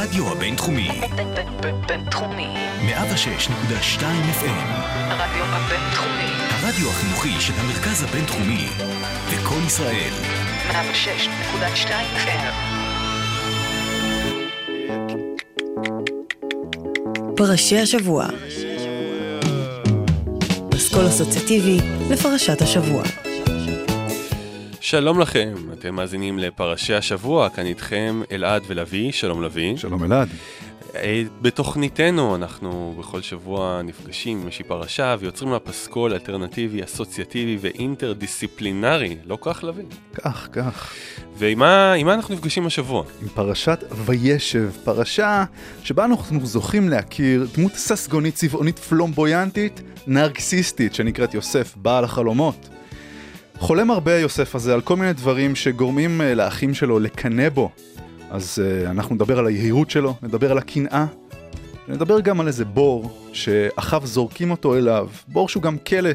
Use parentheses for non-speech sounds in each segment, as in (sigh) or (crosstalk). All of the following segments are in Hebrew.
הרדיו הבינתחומי. בינתחומי. 106.2 FM. הרדיו הבינתחומי. הרדיו החינוכי של המרכז הבינתחומי. לקום ישראל. 106.2 FM. פרשי השבוע. אסכול אסוציאטיבי לפרשת השבוע. שלום לכם, אתם מאזינים לפרשי השבוע, כאן איתכם אלעד ולוי, שלום לוי. שלום אלעד. אה, בתוכניתנו אנחנו בכל שבוע נפגשים עם איזושהי פרשה ויוצרים לה פסקול אלטרנטיבי, אסוציאטיבי ואינטרדיסציפלינרי, לא כך לוי? כך, כך. ועם מה, מה אנחנו נפגשים השבוע? עם פרשת וישב, פרשה שבה אנחנו זוכים להכיר דמות ססגונית, צבעונית, פלומבויאנטית, נרקסיסטית, שנקראת יוסף, בעל החלומות. חולם הרבה יוסף הזה על כל מיני דברים שגורמים אה, לאחים שלו לקנא בו. אז uh, אנחנו נדבר על היהירות שלו, נדבר על הקנאה, נדבר גם על איזה בור שאחיו זורקים אותו אליו, בור שהוא גם כלא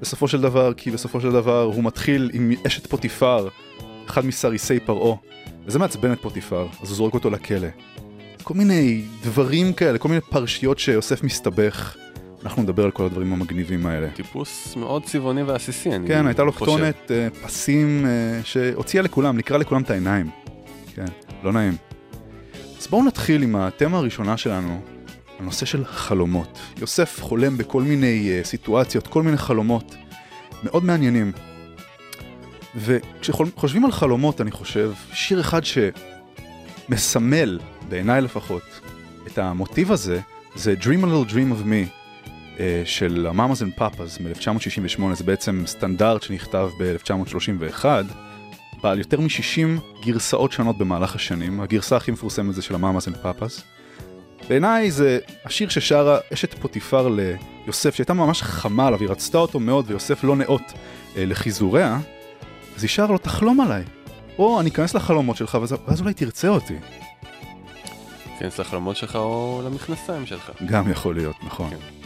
בסופו של דבר, כי בסופו של דבר הוא מתחיל עם אשת פוטיפר, אחד מסריסי פרעה, וזה מעצבן את פוטיפר, אז הוא זורק אותו לכלא. כל מיני דברים כאלה, כל מיני פרשיות שיוסף מסתבך. אנחנו נדבר על כל הדברים המגניבים האלה. טיפוס מאוד צבעוני ועסיסי, אני כן, הייתה לו. כתונת אה, פסים אה, שהוציאה לכולם, נקרא לכולם את העיניים. כן, לא נעים. אז בואו נתחיל עם התמה הראשונה שלנו, הנושא של חלומות. יוסף חולם בכל מיני אה, סיטואציות, כל מיני חלומות מאוד מעניינים. וכשחושבים על חלומות, אני חושב, שיר אחד שמסמל, בעיניי לפחות, את המוטיב הזה, זה Dream a Little Dream of Me של המאמאז אנד פאפאז מ-1968, זה בעצם סטנדרט שנכתב ב-1931, בעל יותר מ-60 גרסאות שונות במהלך השנים, הגרסה הכי מפורסמת זה של המאמאז אנד פאפאז. בעיניי זה השיר ששרה אשת פוטיפר ליוסף, שהייתה ממש חמה עליו, היא רצתה אותו מאוד ויוסף לא נאות אה, לחיזוריה, אז היא שרה לו תחלום עליי, או אני אכנס לחלומות שלך ואז, ואז אולי תרצה אותי. כנס לחלומות שלך או למכנסיים שלך. גם יכול להיות, נכון. כן.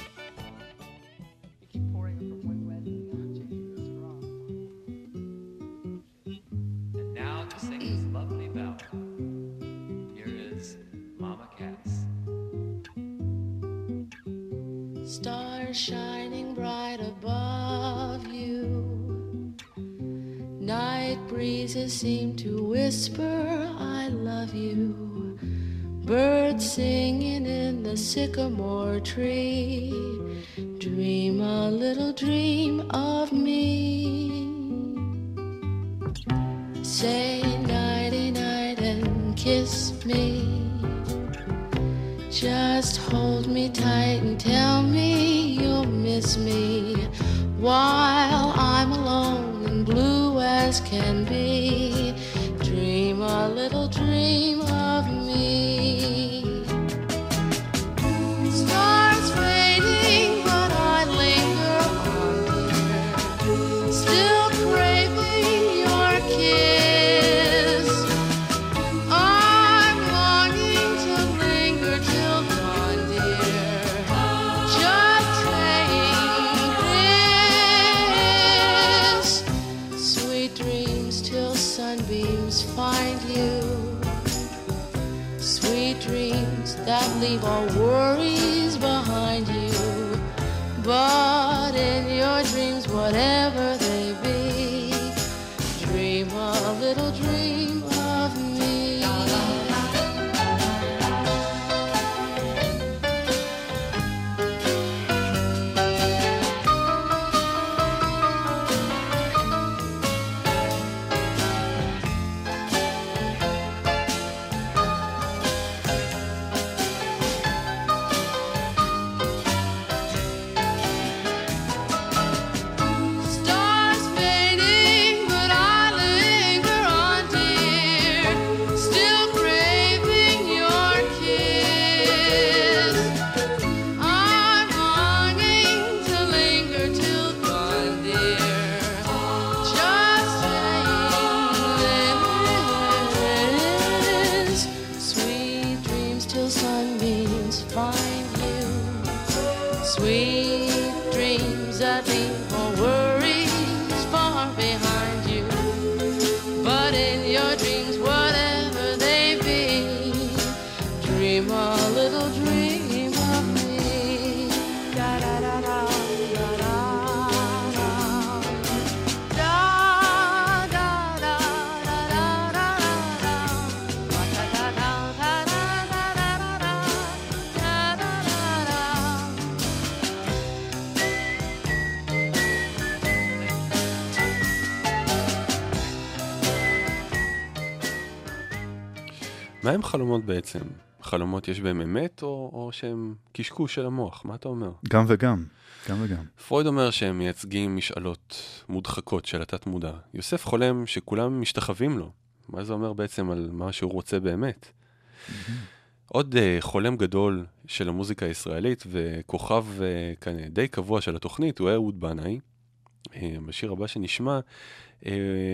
Shining bright above you. Night breezes seem to whisper, I love you. Birds singing in the sycamore tree. Dream a little dream of me. Say nighty night and kiss me. Just hold me tight and tell me you'll miss me while I'm alone and blue as can be. Dream a little dream of me. Dreams that leave all worries behind you. But in your dreams, whatever הם חלומות בעצם? חלומות יש בהם אמת, או, או שהם קשקוש של המוח? מה אתה אומר? גם וגם, גם וגם. פרויד אומר שהם מייצגים משאלות מודחקות של התת-מודע. יוסף חולם שכולם משתחווים לו. מה זה אומר בעצם על מה שהוא רוצה באמת? עוד uh, חולם גדול של המוזיקה הישראלית וכוכב uh, כאן די קבוע של התוכנית הוא אהוד בנאי. Uh, בשיר הבא שנשמע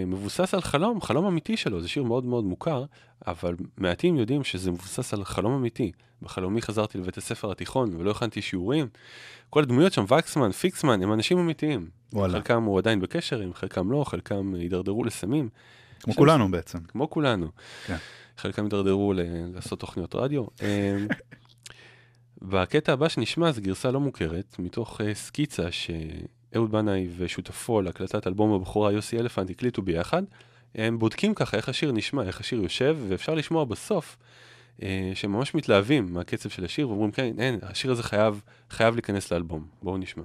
מבוסס על חלום, חלום אמיתי שלו, זה שיר מאוד מאוד מוכר, אבל מעטים יודעים שזה מבוסס על חלום אמיתי. בחלומי חזרתי לבית הספר התיכון ולא הכנתי שיעורים. כל הדמויות שם, וקסמן, פיקסמן, הם אנשים אמיתיים. וואלה. חלקם הוא עדיין בקשר עם, חלקם לא, חלקם הידרדרו לסמים. כמו שם- כולנו בעצם. כמו כולנו. כן. חלקם הידרדרו ל- לעשות תוכניות רדיו. (laughs) אמ, בקטע הבא שנשמע זו גרסה לא מוכרת, מתוך אה, סקיצה שאהוד בנאי ושותפו להקלטת אלבום הבכורה יוסי אלפנט הקליטו ביחד. הם בודקים ככה איך השיר נשמע, איך השיר יושב, ואפשר לשמוע בסוף אה, שהם ממש מתלהבים מהקצב של השיר, ואומרים כן, אין, השיר הזה חייב, חייב להיכנס לאלבום. בואו נשמע.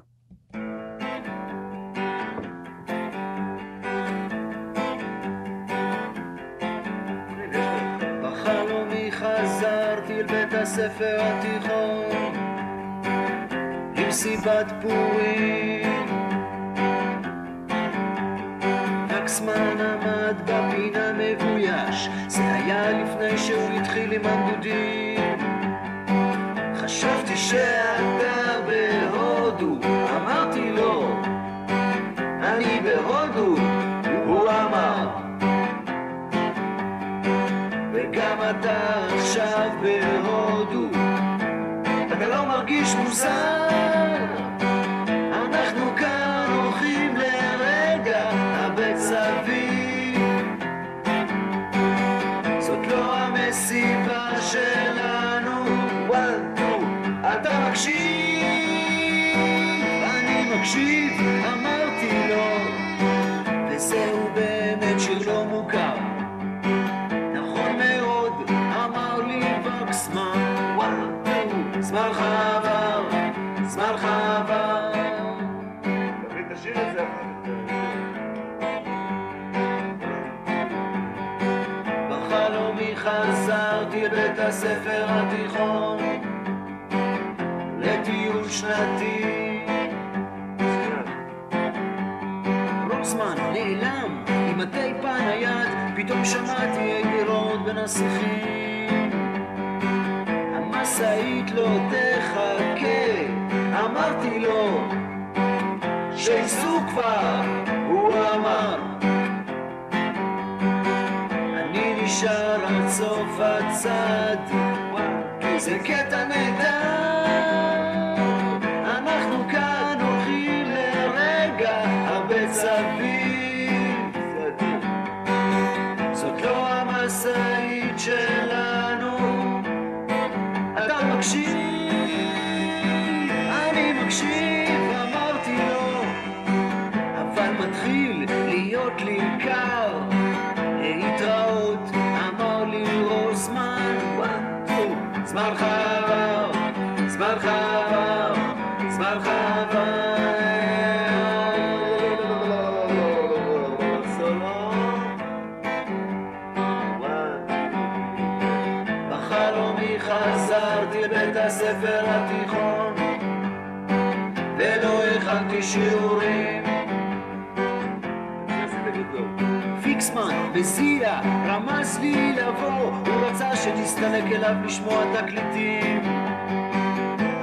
הספר התיכון למסיבת פורים וקסמן עמד בפינה מבויש זה היה לפני שהוא התחיל עם הנדודים. חשבתי שאתה בהודו אמרתי לו אני בהודו הוא אמר. וגם אתה עכשיו בהודו אתה לא מרגיש מוזר מקשיב אני מקשיב אמרתי לו וזהו באמת שיר לא מוכר. נכון מאוד, אמר לי וקסמן, וואלה, זמנך עבר, זמנך עבר. תביא את השיר הזה בחלומי חזרתי לבית הספר התיכון שנתי רוקסמן נעלם עם הטייפ הנייד, פתאום שמעתי אגרות בין השיחים. המשאית לא תחכה, אמרתי לו, שייסעו כבר, הוא אמר. אני נשאר עד סוף הצד, זה קטע נהדר. וזיה רמז לי לבוא. הוא רצה שתסתלק אליו לשמוע תקליטים.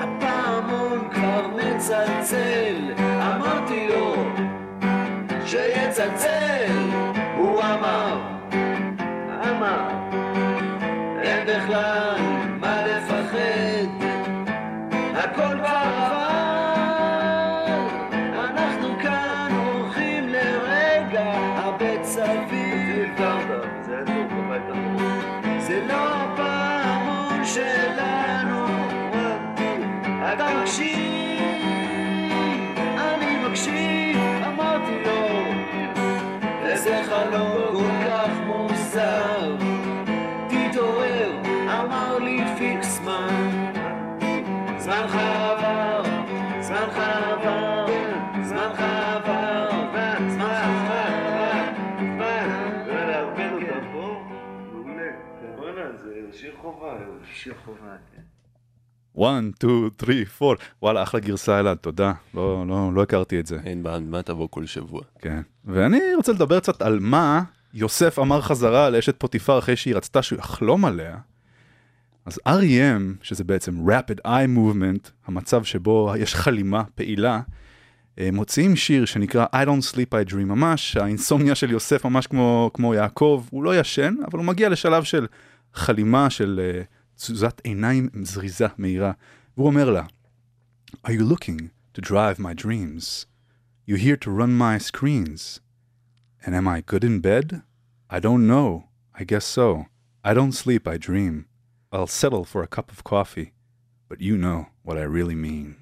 הפעמון כבר מצלצל. אמרתי לו שיצלצל. הוא אמר אמר אין בכלל כן. 1, 2, 3, 4. וואלה, אחלה גרסה אלעד, תודה. לא, לא, לא הכרתי את זה. אין בעד מה תבוא כל שבוע. כן. ואני רוצה לדבר קצת על מה יוסף אמר חזרה לאשת פוטיפר אחרי שהיא רצתה שהוא יחלום עליה. אז REM, שזה בעצם Rapid Eye Movement, המצב שבו יש חלימה פעילה, אה, מוציאים שיר שנקרא I don't sleep I dream, ממש האינסומניה של יוסף ממש כמו, כמו יעקב, הוא לא ישן, אבל הוא מגיע לשלב של חלימה של אה, תזוזת עיניים עם זריזה מהירה, והוא אומר לה, Are you looking to drive my dreams? You here to run my screens? And am I good in bed? I don't know. I guess so. I don't sleep, I dream. I'll settle for a cup of coffee. But you know what I really mean.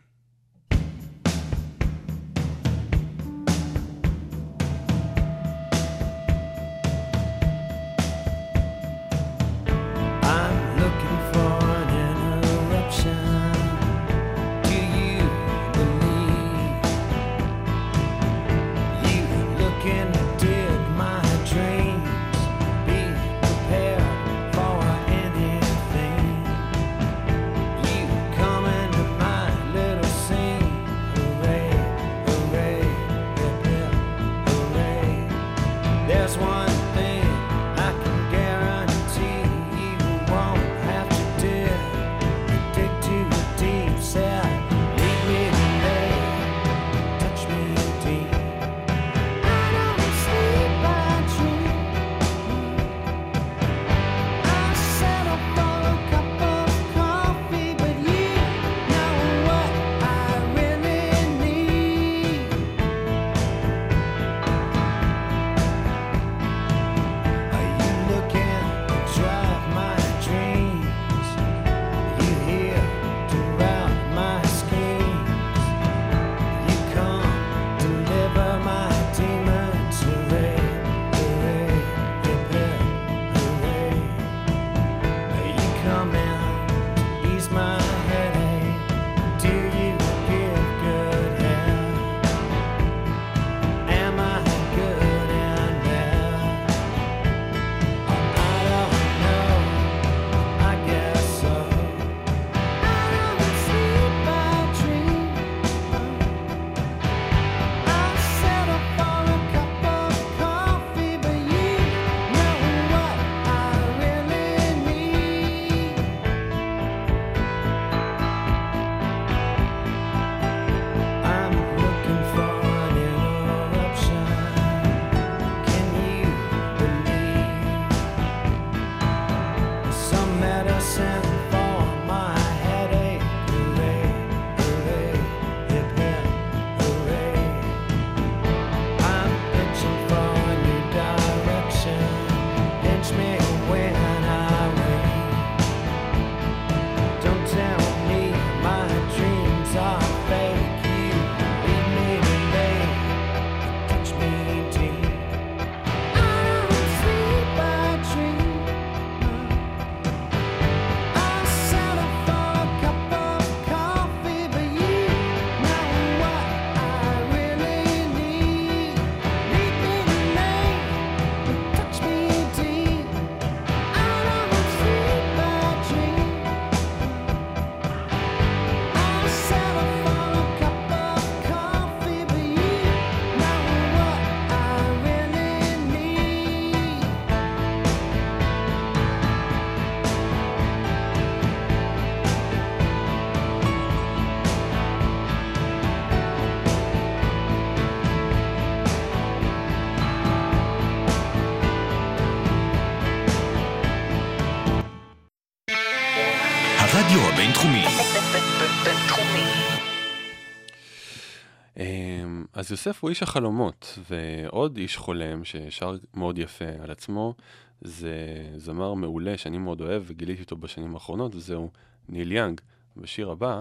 אז יוסף הוא איש החלומות, ועוד איש חולם ששר מאוד יפה על עצמו, זה זמר מעולה שאני מאוד אוהב וגיליתי אותו בשנים האחרונות, וזהו ניל יאנג. בשיר הבא,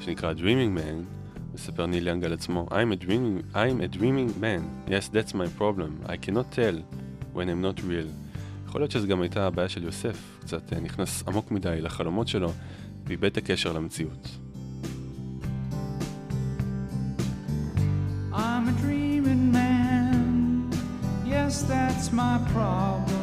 שנקרא Dreaming Man, מספר ניל יאנג על עצמו, I'm a dreaming, I'm a dreaming man, yes that's my problem, I cannot tell when I'm not real. יכול להיות שזו גם הייתה הבעיה של יוסף, קצת אה, נכנס עמוק מדי לחלומות שלו, ואיבד את הקשר למציאות. That's my problem.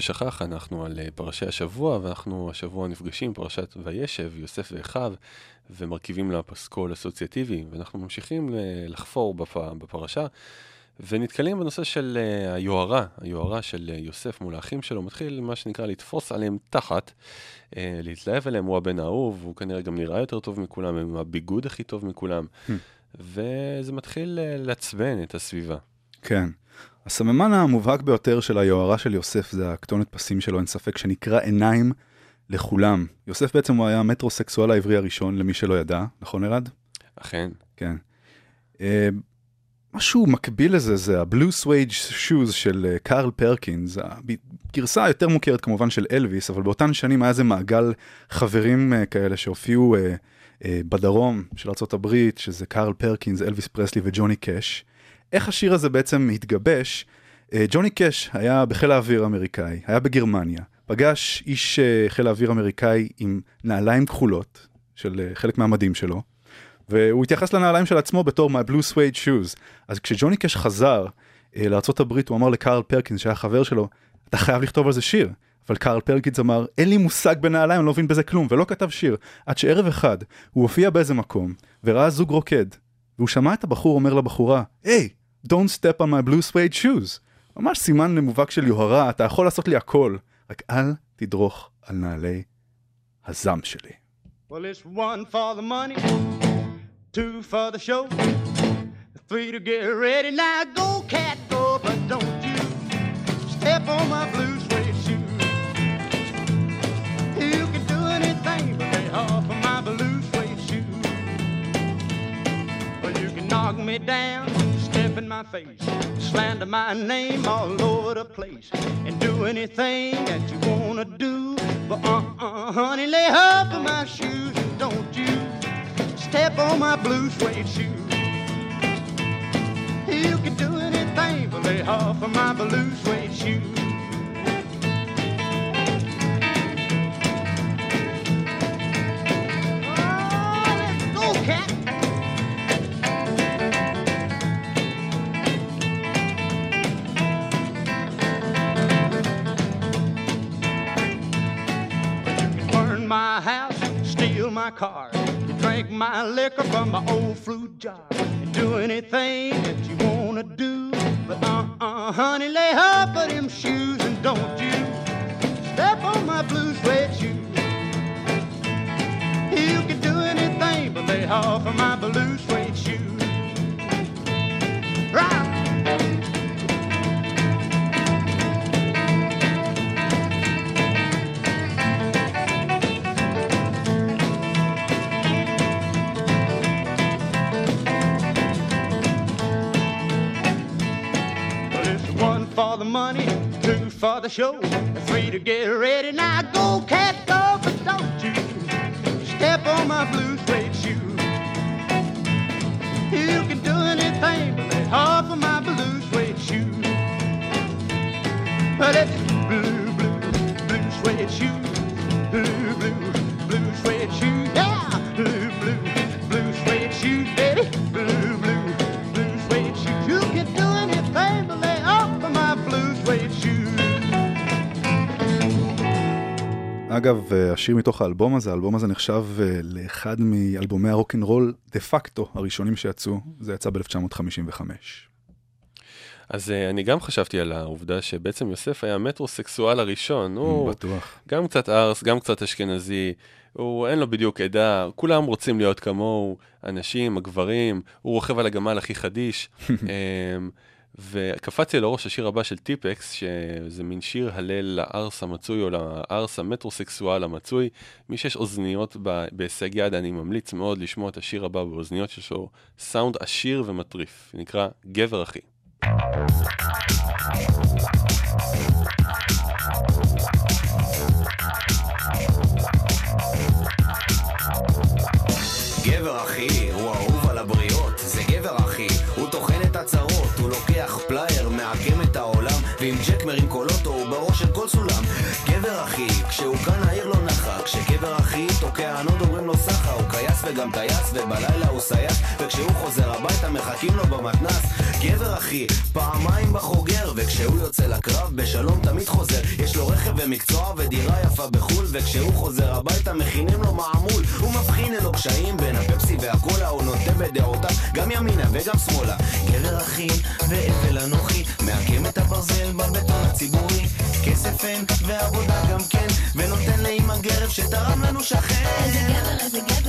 ששכח, אנחנו על אה, פרשי השבוע, ואנחנו השבוע נפגשים, פרשת וישב, יוסף ואחיו, ומרכיבים לה פסקול אסוציאטיבי, ואנחנו ממשיכים לחפור בפ... בפרשה, ונתקלים בנושא של אה, היוהרה, היוהרה של אה, יוסף מול האחים שלו, מתחיל מה שנקרא לתפוס עליהם תחת, להתלהב עליהם, הוא הבן האהוב, הוא כנראה גם נראה יותר טוב מכולם, עם הביגוד הכי טוב מכולם, וזה מתחיל לעצבן את הסביבה. כן. הסממן המובהק ביותר של היוהרה של יוסף זה הכתונת פסים שלו, אין ספק, שניקר עיניים לכולם. יוסף בעצם הוא היה המטרוסקסואל העברי הראשון, למי שלא ידע, נכון אלעד? אכן. כן. אה, משהו מקביל לזה זה ה Blue Suede Shoes של אה, קארל פרקינס, הגרסה היותר מוכרת כמובן של אלוויס, אבל באותן שנים היה איזה מעגל חברים אה, כאלה שהופיעו אה, אה, בדרום של ארה"ב, שזה קארל פרקינס, אלוויס פרסלי וג'וני קאש. איך השיר הזה בעצם התגבש? אה, ג'וני קאש היה בחיל האוויר האמריקאי, היה בגרמניה, פגש איש אה, חיל האוויר אמריקאי עם נעליים כחולות, של אה, חלק מהמדים שלו, והוא התייחס לנעליים של עצמו בתור my blue suede shoes. אז כשג'וני קאש חזר לארה"ב, הוא אמר לקארל פרקינס, שהיה חבר שלו, אתה חייב לכתוב על זה שיר. אבל קארל פרקינס אמר, אין לי מושג בנעליים, אני לא מבין בזה כלום, ולא כתב שיר. עד שערב אחד, הוא הופיע באיזה מקום, וראה זוג רוקד, והוא שמע את הבחור אומר לבחורה, היי, hey, don't step on my blue suede shoes. ממש סימן מובהק של יוהרה, אתה יכול לעשות לי הכל, רק אל תדרוך על נעלי הזעם שלי. Well, it's one for the money, two for the show, three to get ready. Now go, cat, go, but don't you step on my blue suede shoe. You can do anything but off of my blue suede shoe. Well, you can knock me down, my face, slander my name all over the place, and do anything that you wanna do. But uh-uh, honey, lay off of my shoes and don't you step on my blue suede shoes. You can do anything, but lay off of my blue suede shoes. Let's Go, cat. My car. You drink my liquor from my old fruit jar. You do anything that you wanna do. But uh-uh, honey, lay off of them shoes and don't you step on my blue suede shoes. You can do anything but lay off of my blue suede shoes. Right. For the money, two for the show, three to get ready. Now go, cat, go, but don't you step on my blue suede shoe. You can do anything but lay off of my blue suede shoe. But it's blue, blue, blue suede shoe. Blue, blue, blue suede shoe. אגב, אה, השיר מתוך האלבום הזה, האלבום הזה נחשב אה, לאחד מאלבומי הרוקנרול דה פקטו הראשונים שיצאו, זה יצא ב-1955. אז אה, אני גם חשבתי על העובדה שבעצם יוסף היה המטרוסקסואל הראשון. הוא בטוח. גם קצת ארס, גם קצת אשכנזי, הוא אין לו בדיוק עדה, כולם רוצים להיות כמוהו, הנשים, הגברים, הוא רוכב על הגמל הכי חדיש. (laughs) אמ, וקפץ לי לראש השיר הבא של טיפקס, שזה מין שיר הלל לארס המצוי או לארס המטרוסקסואל המצוי. מי שיש אוזניות בהישג יד, אני ממליץ מאוד לשמוע את השיר הבא באוזניות שיש לו סאונד עשיר ומטריף, נקרא גבר אחי. גבר אחי, לוקח פלייר, מעקם את העולם, ועם ג'ק מרים קולות, הוא בראש של כל סולם. גבר אחי, כשהוא כאן העיר לא נחה, כשגבר אחי תוקע ענוד אומרים לו סחה, הוא קייס וגם טייס, ובלילה הוא סייס, וכשהוא חוזר הביתה מחכים לו במתנס. גבר אחי, פעמיים בחוגר, וכשהוא יוצא לקרב, בשלום תמיד חוזר. יש לו רכב ומקצוע ודירה יפה בחו"ל, וכשהוא חוזר הביתה מכינים לו מעמול. הוא מבחין אלו קשיים בין הפפסי והקולה, הוא נוטה בדעותיו גם ימינה וגם שמאלה. גבר אחי ואבל אנוכי, מעקם את הברזל בבטון הציבורי. כסף אין ועבודה גם כן, ונותן לאמא גרב שתרם לנו שכן. איזה גבר, איזה גבר,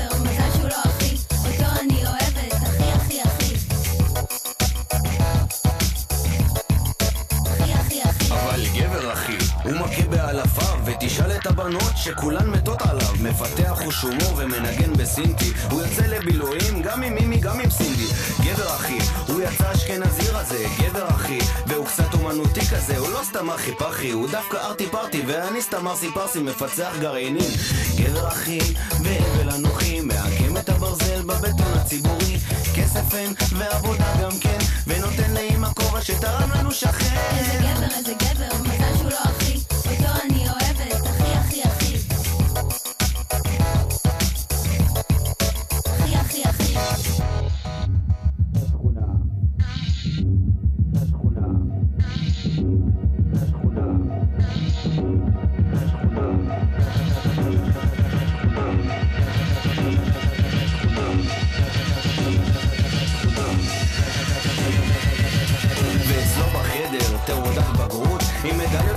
הבנות שכולן מתות עליו. מפתח חוש הומור ומנגן בסינטי, הוא יוצא לבילויים גם עם מימי גם עם סינדי. גבר אחי, הוא יצא אשכנזי רזה, גבר אחי, והוא קצת אומנותי כזה, הוא לא סתם אחי פחי, הוא דווקא ארטי פרטי, ואני סתם ארסי פרסי מפצח גרעינים. גבר אחי, והבל אנוכי, מעקם את הברזל בבטון הציבורי. כסף אין ועבודה גם כן, ונותן לאמא כובע שתרם לנו שכן. איזה גבר, איזה גבר, מזל שהוא לא אחי,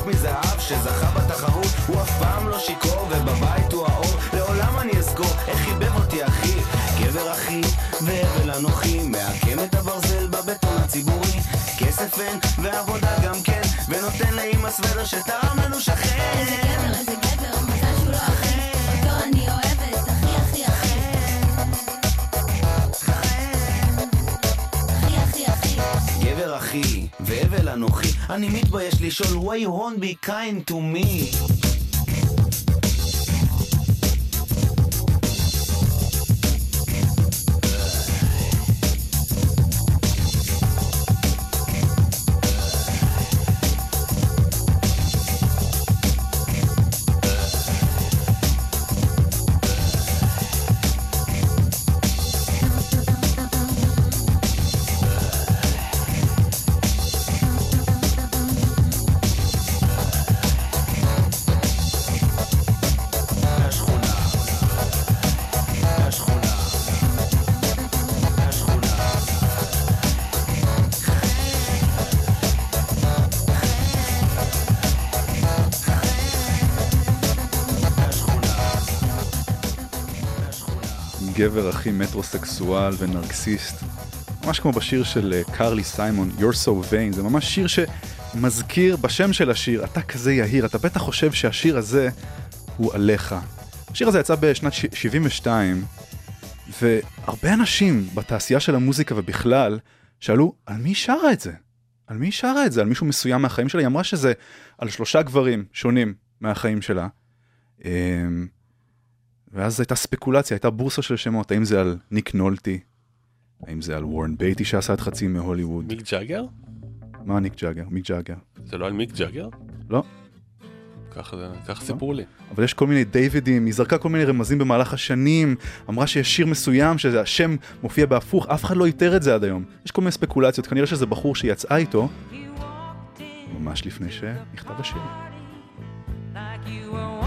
מזהב שזכה בתחרות הוא אף פעם לא שיכור ובבית הוא האור. לעולם אני אזכור איך חיבב אותי אחי. גבר אחי והבל אנוכי מעקם את הברזל בבטון הציבורי. כסף אין ועבודה גם כן ונותן לאמא סוודר שתרם אני מתבייש לשאול why you won't be kind to me גבר הכי מטרוסקסואל ונרקסיסט. ממש כמו בשיר של אה, קרלי סיימון, You're So Vain, זה ממש שיר שמזכיר בשם של השיר, אתה כזה יהיר, אתה בטח חושב שהשיר הזה הוא עליך. השיר הזה יצא בשנת ש- 72, והרבה אנשים בתעשייה של המוזיקה ובכלל, שאלו, על מי שרה את זה? על מי שרה את זה? על מישהו מסוים מהחיים שלה? היא אמרה שזה על שלושה גברים שונים מהחיים שלה. ואז הייתה ספקולציה, הייתה בורסה של שמות, האם זה על ניק נולטי, האם זה על וורן בייטי שעשה את חצי מהוליווד. מיק ג'אגר? מה ניק ג'אגר? מיק ג'אגר. זה לא על מיק ג'אגר? לא. ככה ככה סיפרו לי. אבל יש כל מיני דיווידים, היא זרקה כל מיני רמזים במהלך השנים, אמרה שיש שיר מסוים שהשם מופיע בהפוך, אף אחד לא איתר את זה עד היום. יש כל מיני ספקולציות, כנראה שזה בחור שיצאה איתו, ממש לפני שנכתב השיר. Your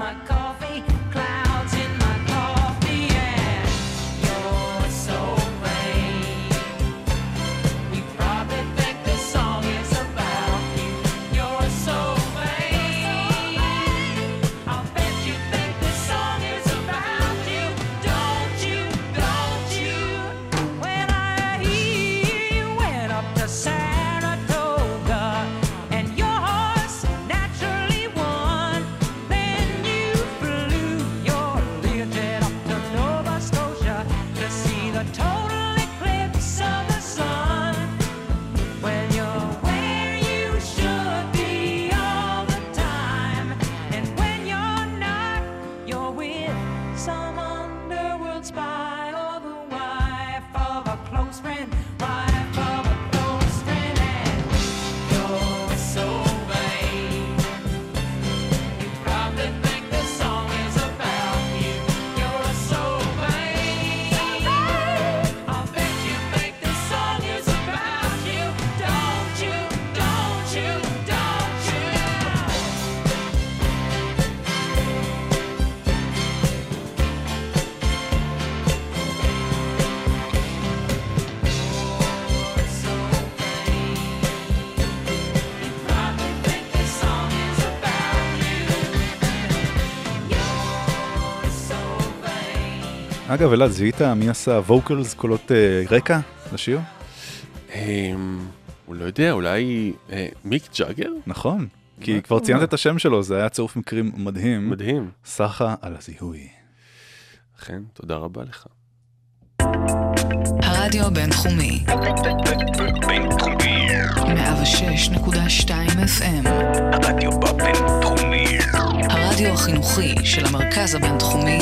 my car. אגב, אלעד, זיהית מי עשה ווקלס, קולות אה, רקע לשיר? אמ, הוא לא יודע, אולי אה, מיק ג'אגר? נכון, כי מה כבר ציינת? את השם שלו, זה היה צירוף מקרים מדהים. מדהים. סחה על הזיהוי. אכן, תודה רבה לך. הרדיו הבינתחומי. בינתחומי. 106.2 FM. הרדיו בבינתחומי. הרדיו החינוכי של המרכז הבינתחומי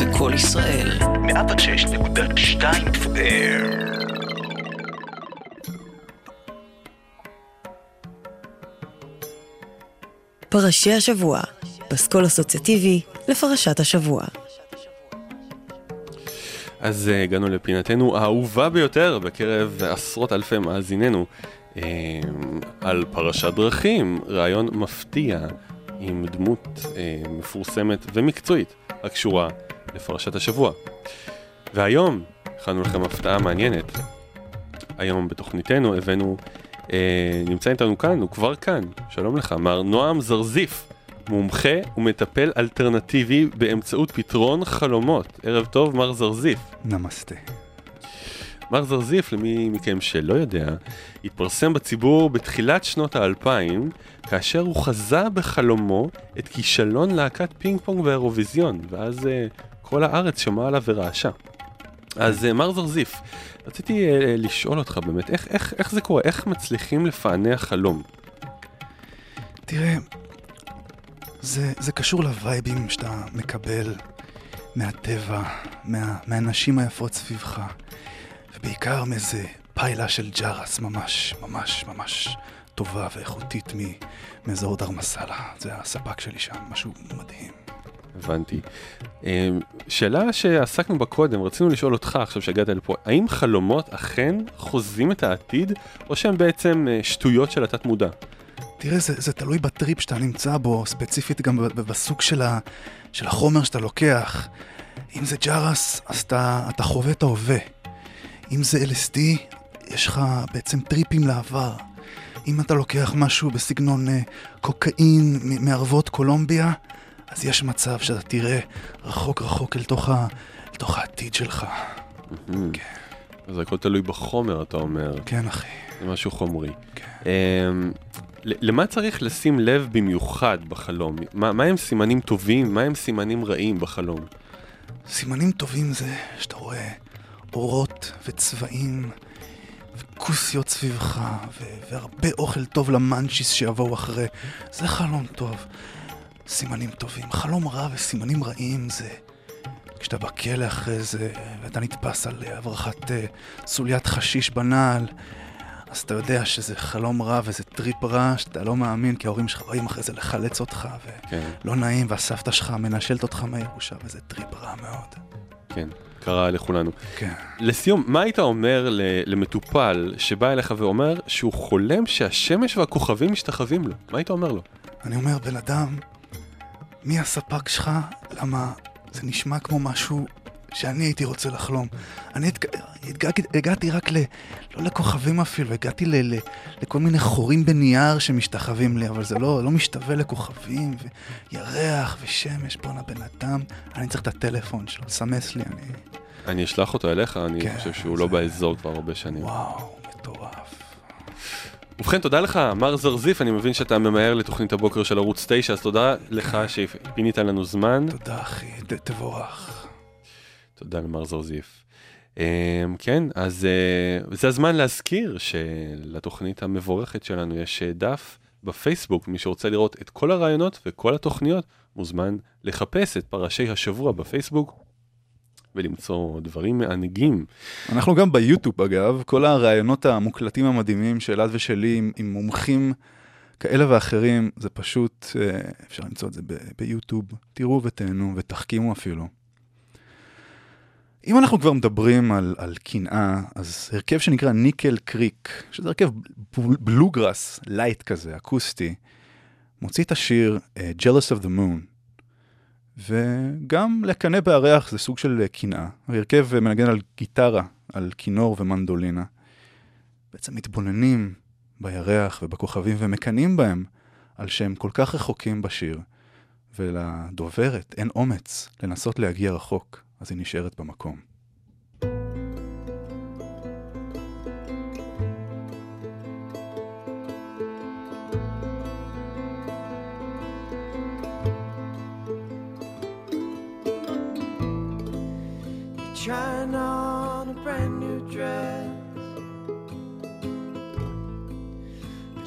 זה קול ישראל. 106.2 FM. פרשי השבוע, פסקול אסוציאטיבי לפרשת השבוע. אז אה, הגענו לפינתנו האהובה ביותר בקרב עשרות אלפי מאזיננו אה, על פרשת דרכים, רעיון מפתיע עם דמות אה, מפורסמת ומקצועית הקשורה לפרשת השבוע. והיום הכנו לכם הפתעה מעניינת. היום בתוכניתנו הבאנו, אה, נמצא איתנו כאן, הוא כבר כאן, שלום לך, מר נועם זרזיף, מומחה ומטפל אלטרנטיבי באמצעות פתרון חלומות. ערב טוב, מר זרזיף. נמסטה. מר זרזיף, למי מכם שלא יודע, התפרסם בציבור בתחילת שנות האלפיים, כאשר הוא חזה בחלומו את כישלון להקת פינג פונג באירוויזיון, ואז uh, כל הארץ שמעה עליו ורעשה. אז uh, מר זרזיף, רציתי uh, לשאול אותך באמת, איך, איך, איך זה קורה? איך מצליחים לפענח חלום? תראה, זה, זה קשור לווייבים שאתה מקבל מהטבע, מה, מהנשים היפות סביבך, ובעיקר מאיזה פיילה של ג'רס ממש, ממש, ממש טובה ואיכותית מאזור דרמסלה. זה הספק שלי שם, משהו מדהים. הבנתי. אה, שאלה שעסקנו בה קודם, רצינו לשאול אותך עכשיו שהגעת לפה, האם חלומות אכן חוזים את העתיד, או שהם בעצם אה, שטויות של התת מודע? תראה, זה, זה תלוי בטריפ שאתה נמצא בו, ספציפית גם בסוג של, ה, של החומר שאתה לוקח. אם זה ג'רס, אז אתה, אתה חווה את ההווה. אם זה LSD, יש לך בעצם טריפים לעבר. אם אתה לוקח משהו בסגנון אה, קוקאין מערבות קולומביה, אז יש מצב שאתה תראה רחוק רחוק אל תוך, ה, אל תוך העתיד שלך. כן. אז הכל תלוי בחומר, אתה אומר. כן, אחי. זה משהו חומרי. אמ, ל- למה צריך לשים לב במיוחד בחלום? מה, מה הם סימנים טובים? מה הם סימנים רעים בחלום? סימנים טובים זה שאתה רואה אורות וצבעים וכוסיות סביבך ו- והרבה אוכל טוב למאנצ'יס שיבואו אחרי. זה חלום טוב. סימנים טובים. חלום רע וסימנים רעים זה כשאתה בכלא אחרי זה ואתה נתפס על הברחת אה, סוליית חשיש בנעל. אז אתה יודע שזה חלום רע וזה טריפ רע שאתה לא מאמין כי ההורים שלך באים אחרי זה לחלץ אותך כן. ולא נעים והסבתא שלך מנשלת אותך מהירושה וזה טריפ רע מאוד. כן, קרה לכולנו. כן. לסיום, מה היית אומר למטופל שבא אליך ואומר שהוא חולם שהשמש והכוכבים משתחווים לו? מה היית אומר לו? אני אומר, בן אדם, מי הספק שלך? למה זה נשמע כמו משהו שאני הייתי רוצה לחלום. אני התג... התגעגעתי- הגעתי רק ל... לא לכוכבים אפילו, הגעתי ל... ל... לכל מיני חורים בנייר שמשתחווים לי, אבל זה לא, לא משתווה לכוכבים, וירח ושמש, בואנה בן אדם, אני צריך את הטלפון שלו, סמס לי, אני... אני אשלח אותו אליך, אני כן, חושב שהוא לא באזור כבר הרבה שנים. וואו, מטורף. ובכן, תודה לך, מר זרזיף, אני מבין שאתה ממהר לתוכנית הבוקר של ערוץ 9, אז תודה לך שפינית לנו זמן. תודה אחי, תבורך. תודה למר זרזיף. Um, כן, אז uh, זה הזמן להזכיר שלתוכנית המבורכת שלנו יש אה, דף בפייסבוק, מי שרוצה לראות את כל הרעיונות וכל התוכניות, מוזמן לחפש את פרשי השבוע בפייסבוק ולמצוא דברים מענגים. אנחנו גם ביוטיוב אגב, כל הראיונות המוקלטים המדהימים של אלעד ושלי עם, עם מומחים כאלה ואחרים, זה פשוט, אה, אפשר למצוא את זה ב- ביוטיוב, תראו ותהנו ותחכימו אפילו. אם אנחנו כבר מדברים על, על קנאה, אז הרכב שנקרא Nickel Creek, שזה הרכב בל- בלוגראס, light כזה, אקוסטי, מוציא את השיר אה, Jealous of the Moon. וגם לקנא בירח זה סוג של אה, קנאה. ההרכב אה, מנגן על גיטרה, על כינור ומנדולינה. בעצם מתבוננים בירח ובכוכבים ומקנאים בהם על שהם כל כך רחוקים בשיר, ולדוברת אין אומץ לנסות להגיע רחוק. אז היא נשארת במקום.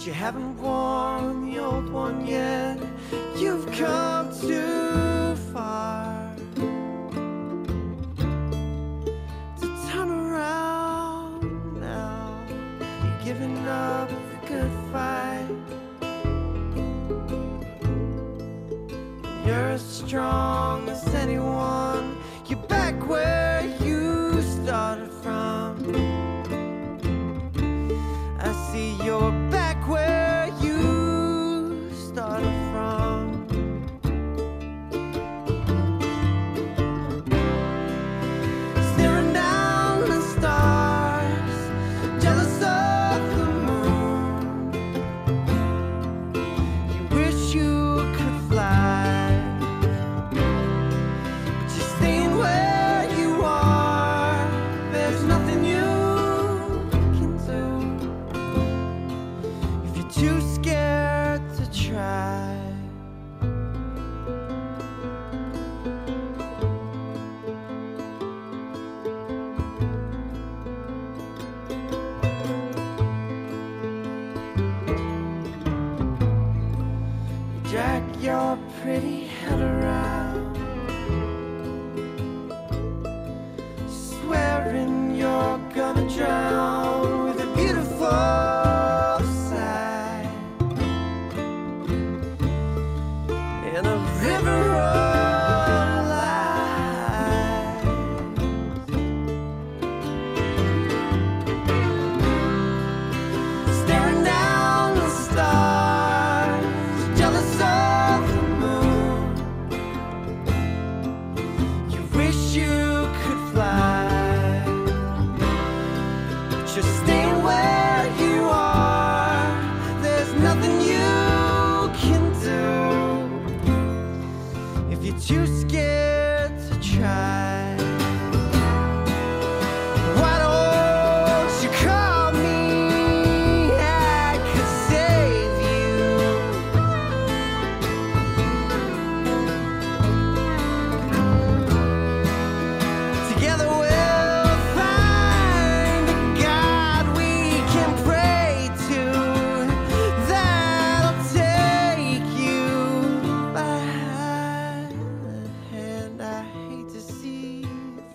You haven't worn the old one yet. You've come too far to turn around now. You're giving up the good fight. You're as strong as anyone. You're back where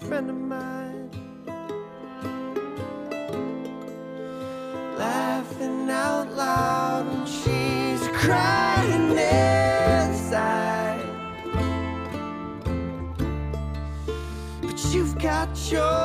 friend of mine laughing out loud when she's crying inside. But you've got your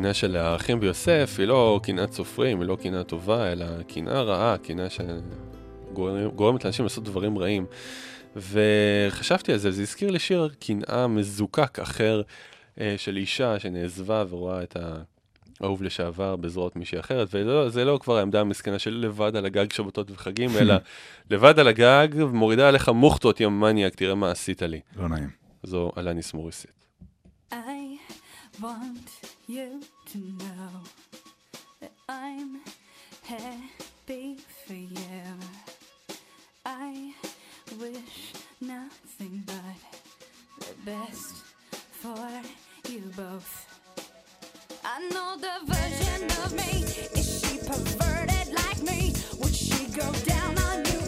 הקנאה של האחים ביוסף היא לא קנאת סופרים, היא לא קנאה טובה, אלא קנאה רעה, קנאה שגורמת לאנשים לעשות דברים רעים. וחשבתי על זה, זה הזכיר לי שיר קנאה מזוקק אחר אה, של אישה שנעזבה ורואה את האהוב לשעבר בזרועות מישהי אחרת, וזה לא כבר העמדה המסכנה של לבד על הגג שבתות וחגים, אלא (laughs) לבד על הגג, מורידה עליך מוכתות יא מניאק, תראה מה עשית לי. לא נעים. זו אלניס מוריסית. want you to know that I'm happy for you. I wish nothing but the best for you both. I know the version of me. Is she perverted like me? Would she go down on you?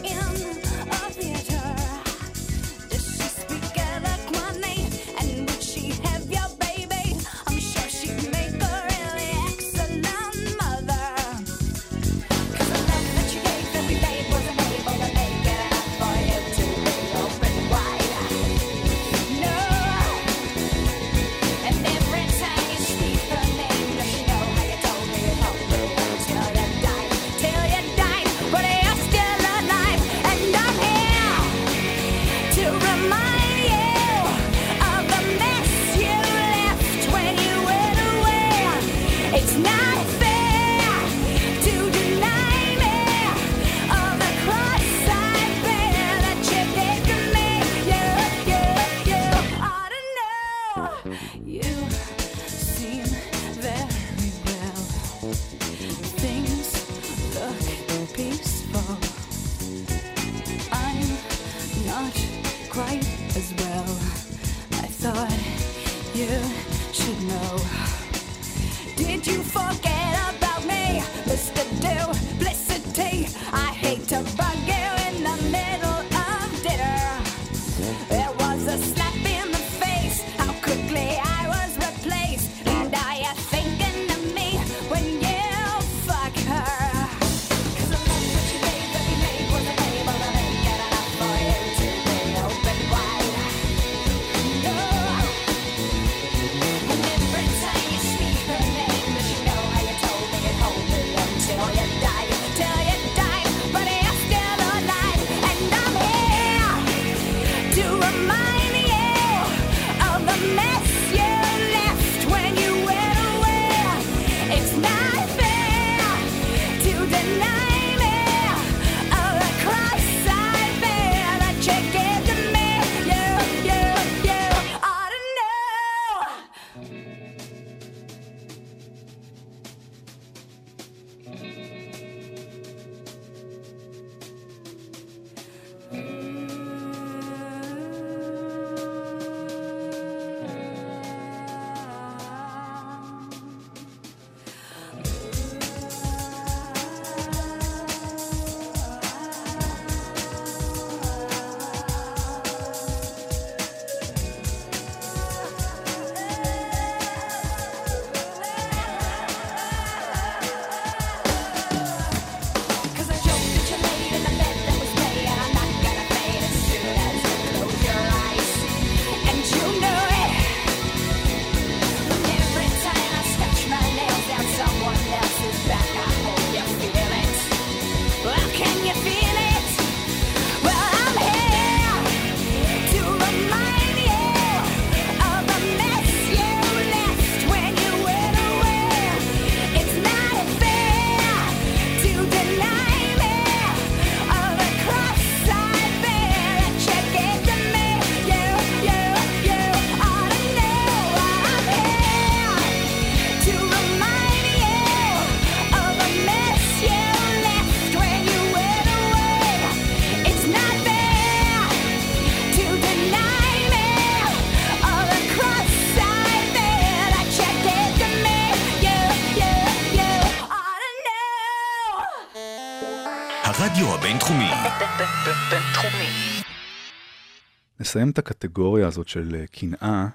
לסיים את הקטגוריה הזאת של אה, קנאה,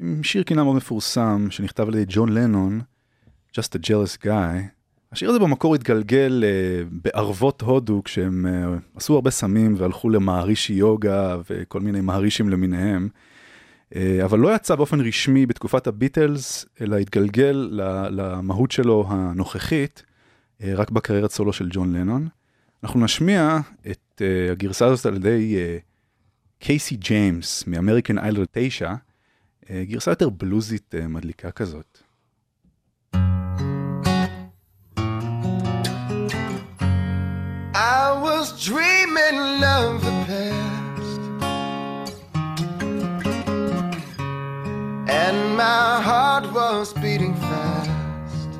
עם שיר קנאה מאוד מפורסם, שנכתב על ידי ג'ון לנון, Just a Jealous Guy. השיר הזה במקור התגלגל uh, בערבות הודו, כשהם uh, עשו הרבה סמים והלכו למערישי יוגה וכל מיני מערישים למיניהם. Uh, אבל לא יצא באופן רשמי בתקופת הביטלס, אלא התגלגל למהות שלו הנוכחית, uh, רק בקריירת סולו של ג'ון לנון. אנחנו נשמיע את uh, הגרסה הזאת על ידי uh, קייסי ג'יימס מאמריקן American 9, גרסה יותר בלוזית מדליקה כזאת. I was dreaming of the past. And my heart was beating fast.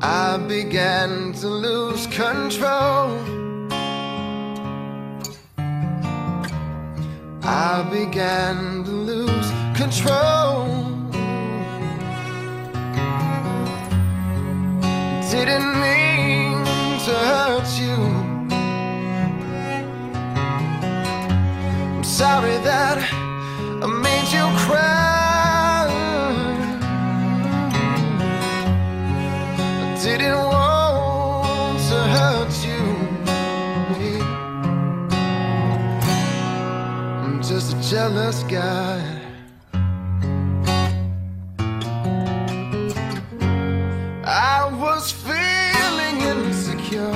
I began to lose control. I began to lose control. Didn't mean to hurt you. I'm sorry that I made you cry. Was feeling insecure.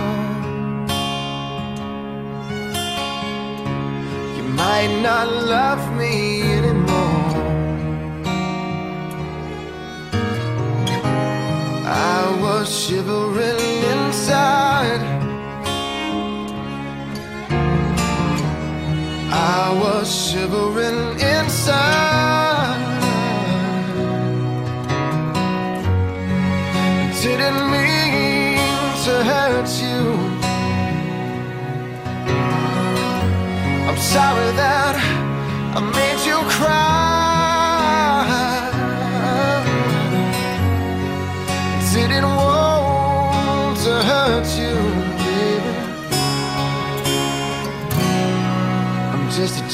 You might not love me anymore. I was shivering inside. I was shivering inside. Didn't mean to hurt you. I'm sorry that I made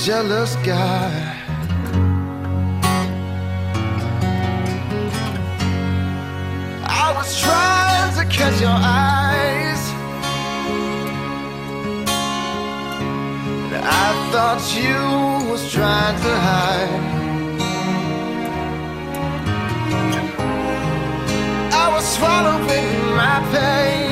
jealous guy. I was trying to catch your eyes. And I thought you was trying to hide. I was swallowing my pain.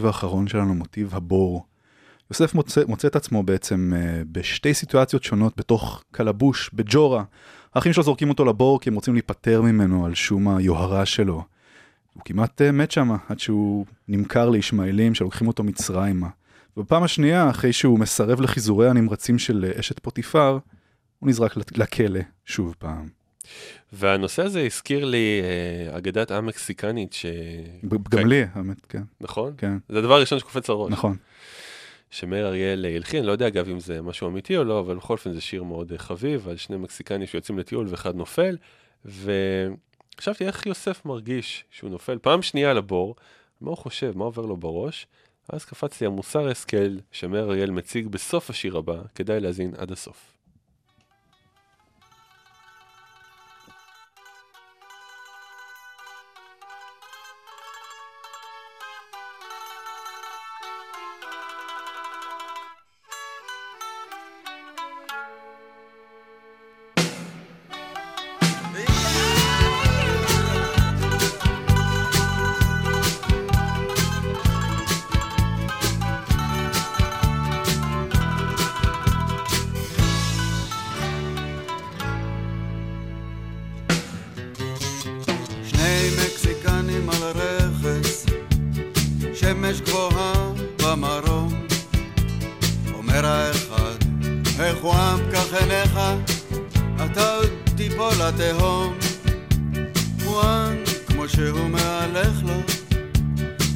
המוטיב האחרון שלנו, מוטיב הבור. יוסף מוצא, מוצא את עצמו בעצם אה, בשתי סיטואציות שונות בתוך קלבוש, בג'ורה. האחים שלו זורקים אותו לבור כי הם רוצים להיפטר ממנו על שום היוהרה שלו. הוא כמעט אה, מת שם עד שהוא נמכר לישמעאלים שלוקחים אותו מצרימה. ובפעם השנייה, אחרי שהוא מסרב לחיזורי הנמרצים של אה, אשת פוטיפר, הוא נזרק לכלא שוב פעם. והנושא הזה הזכיר לי אה, אגדת עם מקסיקנית ש... גם לי, האמת, כן. נכון? כן. זה הדבר הראשון שקופץ לראש. נכון. שמאיר אריאל הלחין, לא יודע אגב אם זה משהו אמיתי או לא, אבל בכל אופן זה שיר מאוד אה, חביב, על שני מקסיקנים שיוצאים לטיול ואחד נופל, וחשבתי איך יוסף מרגיש שהוא נופל פעם שנייה לבור, מה הוא חושב, מה עובר לו בראש, אז קפץ לי המוסר השכל שמאיר אריאל מציג בסוף השיר הבא, כדאי להאזין עד הסוף. איך הוא עם כך עיניך, אתה עוד תיפול לתהום. וואן, כמו שהוא מהלך לו,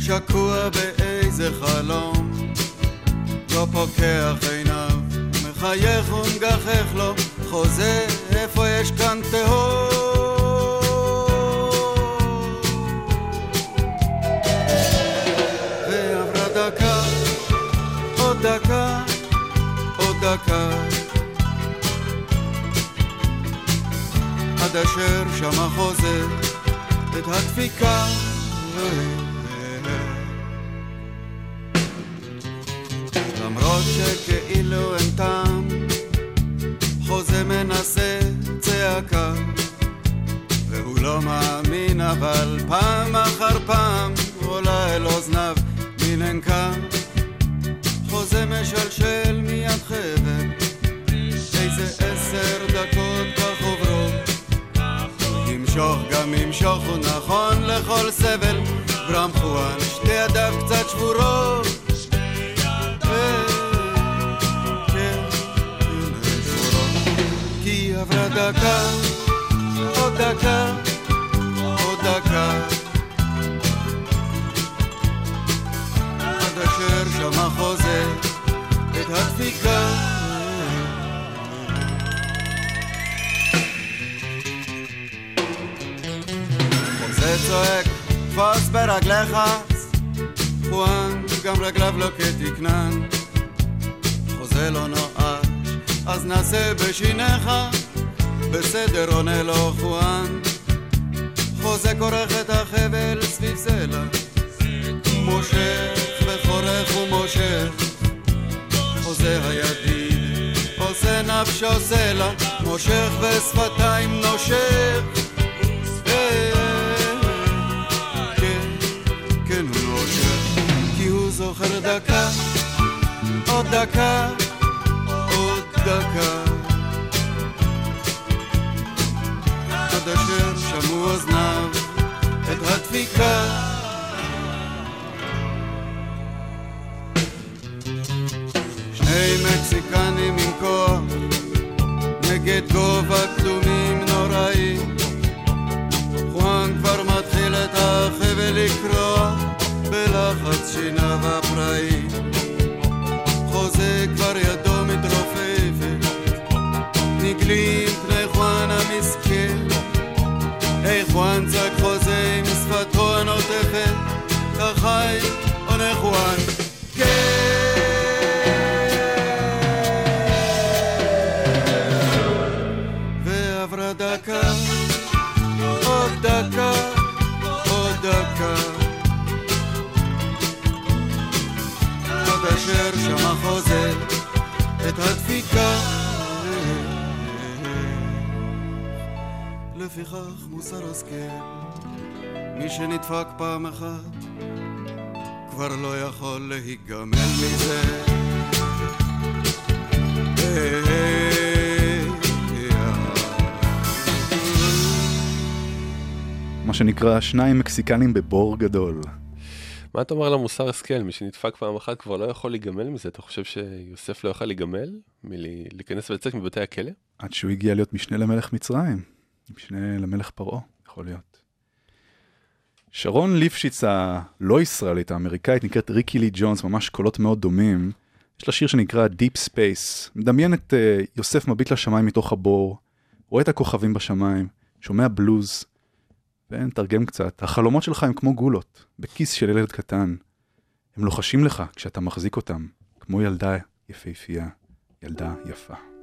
שקוע באיזה חלום. לא פוקח עיניו, מחייך ומגחך לו, חוזה איפה יש כאן תהום. דקה, עוד דקה, עוד דקה. עד אשר שמע חוזה את הדפיקה. למרות שכאילו אין טעם, חוזה מנסה צעקה. והוא לא מאמין אבל פעם אחר פעם עולה אל אוזניו מננקה חוזה משלשל מיד חבל איזה עשר דקות עוברות למשוך, גם למשוך הוא נכון לכל סבל. ברמחו על שתי ידיו קצת שבורות. שתי ידיו. כי עברה דקה, עוד דקה, עוד דקה. עד אשר שמע חוזה את הדפיקה. חוזה צועק, תפוס ברגליך, חואן, גם רגליו לא כתקנן. חוזה לא נואש, אז נעשה בשיניך, בסדר עונה לו חואן. חוזה כורך את החבל סביב סלע, מושך וחורך ומושך. חוזה הידיד, עושה נפשו סלע, מושך ושפתיים נושך. דקה, עוד דקה. עד אשר שמעו אוזניו את הדפיקה. שני מקסיקנים עם כוח נגד גובה כלומים נוראים חואן כבר מתחיל את החבל לקרוע בלחץ שיניו הפראי לפיכך מוסר השכל, מי שנדפק פעם אחת, כבר לא יכול להיגמל מזה. מה שנקרא שניים מקסיקנים בבור גדול. מה אתה אומר למוסר השכל? מי שנדפק פעם אחת כבר לא יכול להיגמל מזה. אתה חושב שיוסף לא יוכל להיגמל מלהיכנס ולצאת מבתי הכלא? עד שהוא הגיע להיות משנה למלך מצרים. משנה למלך פרעה, יכול להיות. שרון ליפשיץ הלא ישראלית האמריקאית נקראת ריקי לי ג'ונס, ממש קולות מאוד דומים. יש לה שיר שנקרא Deep Space. מדמיין את uh, יוסף מביט לשמיים מתוך הבור, רואה את הכוכבים בשמיים, שומע בלוז, ונתרגם קצת. החלומות שלך הם כמו גולות, בכיס של ילד קטן. הם לוחשים לך כשאתה מחזיק אותם, כמו ילדה יפהפייה, ילדה יפה.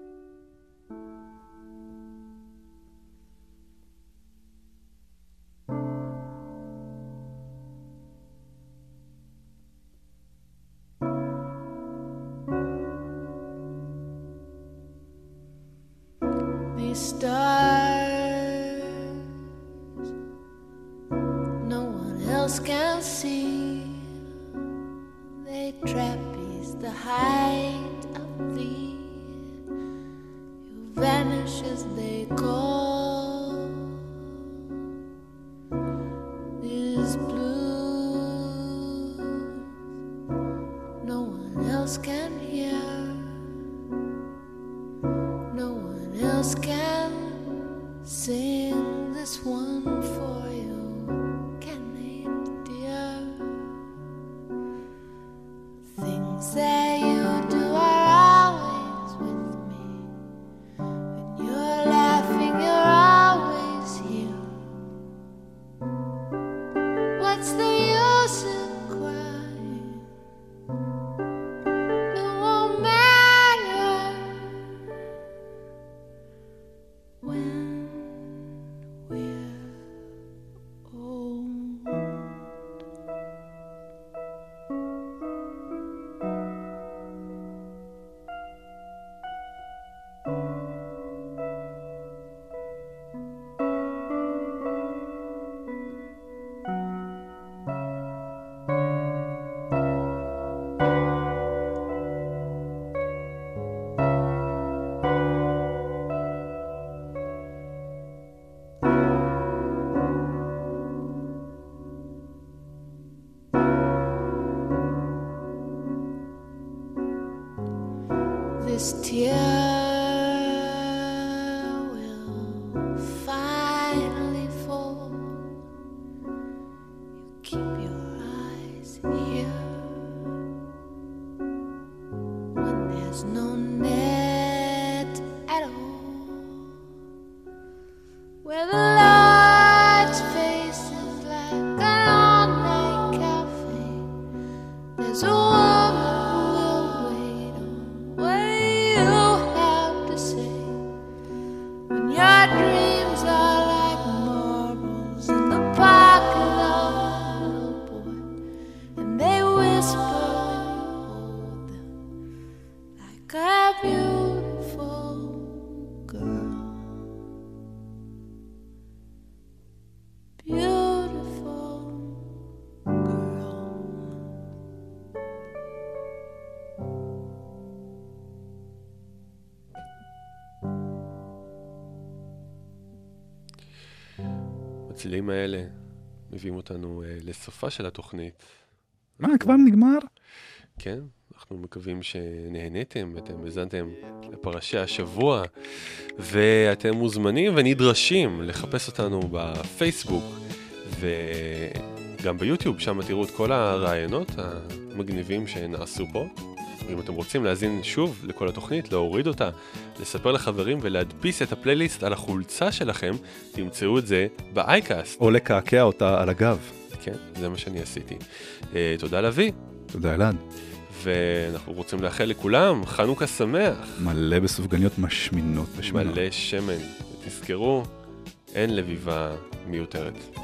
See. They trapeze the height of thee. You vanish as they call. Still. הצלילים האלה מביאים אותנו אה, לסופה של התוכנית. מה, כבר נגמר? כן, אנחנו מקווים שנהניתם, אתם האזנתם לפרשי השבוע, ואתם מוזמנים ונדרשים לחפש אותנו בפייסבוק וגם ביוטיוב, שם תראו את כל הרעיונות המגניבים שנעשו פה. ואם אתם רוצים להאזין שוב לכל התוכנית, להוריד אותה, לספר לחברים ולהדפיס את הפלייליסט על החולצה שלכם, תמצאו את זה באייקאסט. או לקעקע אותה על הגב. כן, זה מה שאני עשיתי. אה, תודה לביא. תודה אלעד. ואנחנו רוצים לאחל לכולם חנוכה שמח. מלא בסופגניות משמינות ושמנות. מלא שמן. ותזכרו, אין לביבה מיותרת.